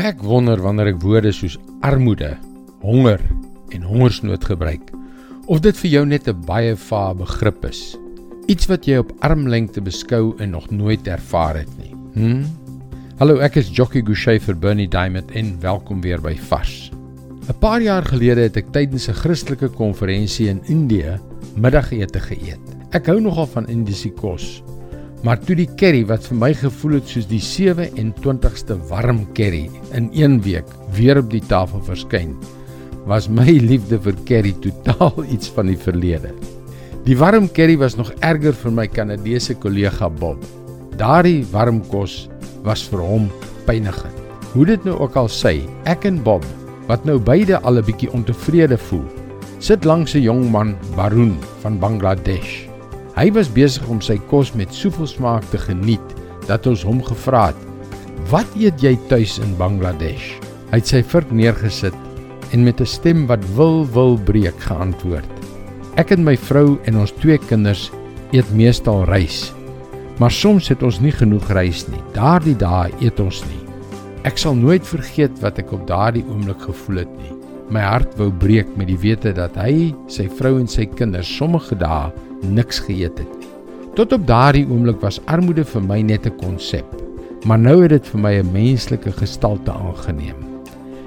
Ek wonder wanneer ek woorde soos armoede, honger en hongersnood gebruik of dit vir jou net 'n baie vae begrip is. Iets wat jy op armlengte beskou en nog nooit ervaar het nie. Hm? Hallo, ek is Jockey Gouchee vir Bernie Diamond en welkom weer by Vars. 'n Paar jaar gelede het ek tydens 'n Christelike konferensie in Indië middagete geëet. Ek hou nogal van Indiese kos, maar toe die curry wat vir my gevoel het soos die 27ste warm curry in 1 week weer op die tafel verskyn, was my liefde vir curry totaal iets van die verlede. Die warm curry was nog erger vir my Kanadese kollega Bob. Daardie warm kos was vir hom pynigend. Hoe dit nou ook al sê, ek en Bob, wat nou beide al 'n bietjie ontevrede voel, sit langs 'n jong man, Baroon van Bangladesh. Hy was besig om sy kos met soveel smaak te geniet dat ons hom gevra het: "Wat eet jy tuis in Bangladesh?" Hy het sy vurk neergesit en met 'n stem wat wil wil breek geantwoord: Ek en my vrou en ons twee kinders eet meestal rys. Maar soms het ons nie genoeg rys nie. Daardie dae eet ons nie. Ek sal nooit vergeet wat ek op daardie oomblik gevoel het nie. My hart wou breek met die wete dat hy, sy vrou en sy kinders sommige dae niks geëet het. Tot op daardie oomblik was armoede vir my net 'n konsep, maar nou het dit vir my 'n menslike gestalte aangeneem.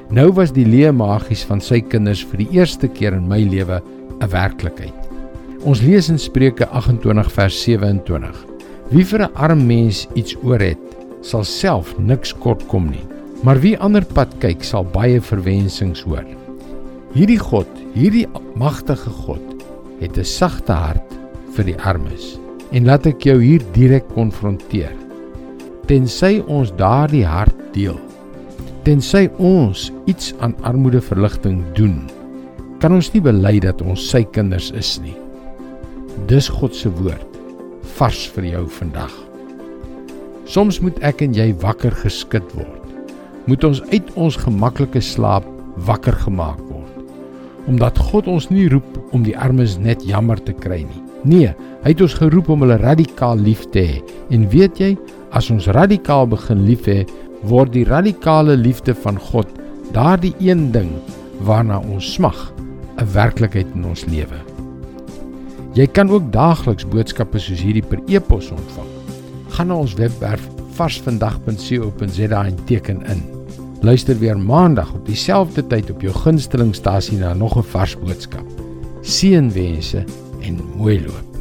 Nou was die leë magies van sy kinders vir die eerste keer in my lewe 'n werklikheid. Ons lees in Spreuke 28 vers 27. Wie vir 'n arm mens iets oor het, sal self niks kort kom nie. Maar wie ander pad kyk, sal baie verwensings hoor. Hierdie God, hierdie magtige God, het 'n sagte hart vir die armes. En laat ek jou hier direk konfronteer. Tensy ons daardie hart deel, Tensy ons iets aan armoedeverligting doen, kan ons nie bely dat ons sy kinders is nie. Dis God se woord vars vir jou vandag. Soms moet ek en jy wakker geskit word. Moet ons uit ons gemaklike slaap wakker gemaak word. Omdat God ons nie roep om die armes net jammer te kry nie. Nee, hy het ons geroep om hulle radikaal lief te hê. En weet jy, as ons radikaal begin lief hê, word die radikale liefde van God daardie een ding waarna ons smag 'n werklikheid in ons lewe. Jy kan ook daagliks boodskappe soos hierdie per e-pos ontvang. Gaan na ons webwerf varsvandag.co.za en teken in. Luister weer maandag op dieselfde tyd op jou gunstelingstasie na nog 'n vars boodskap. Seënwense en mooi loop.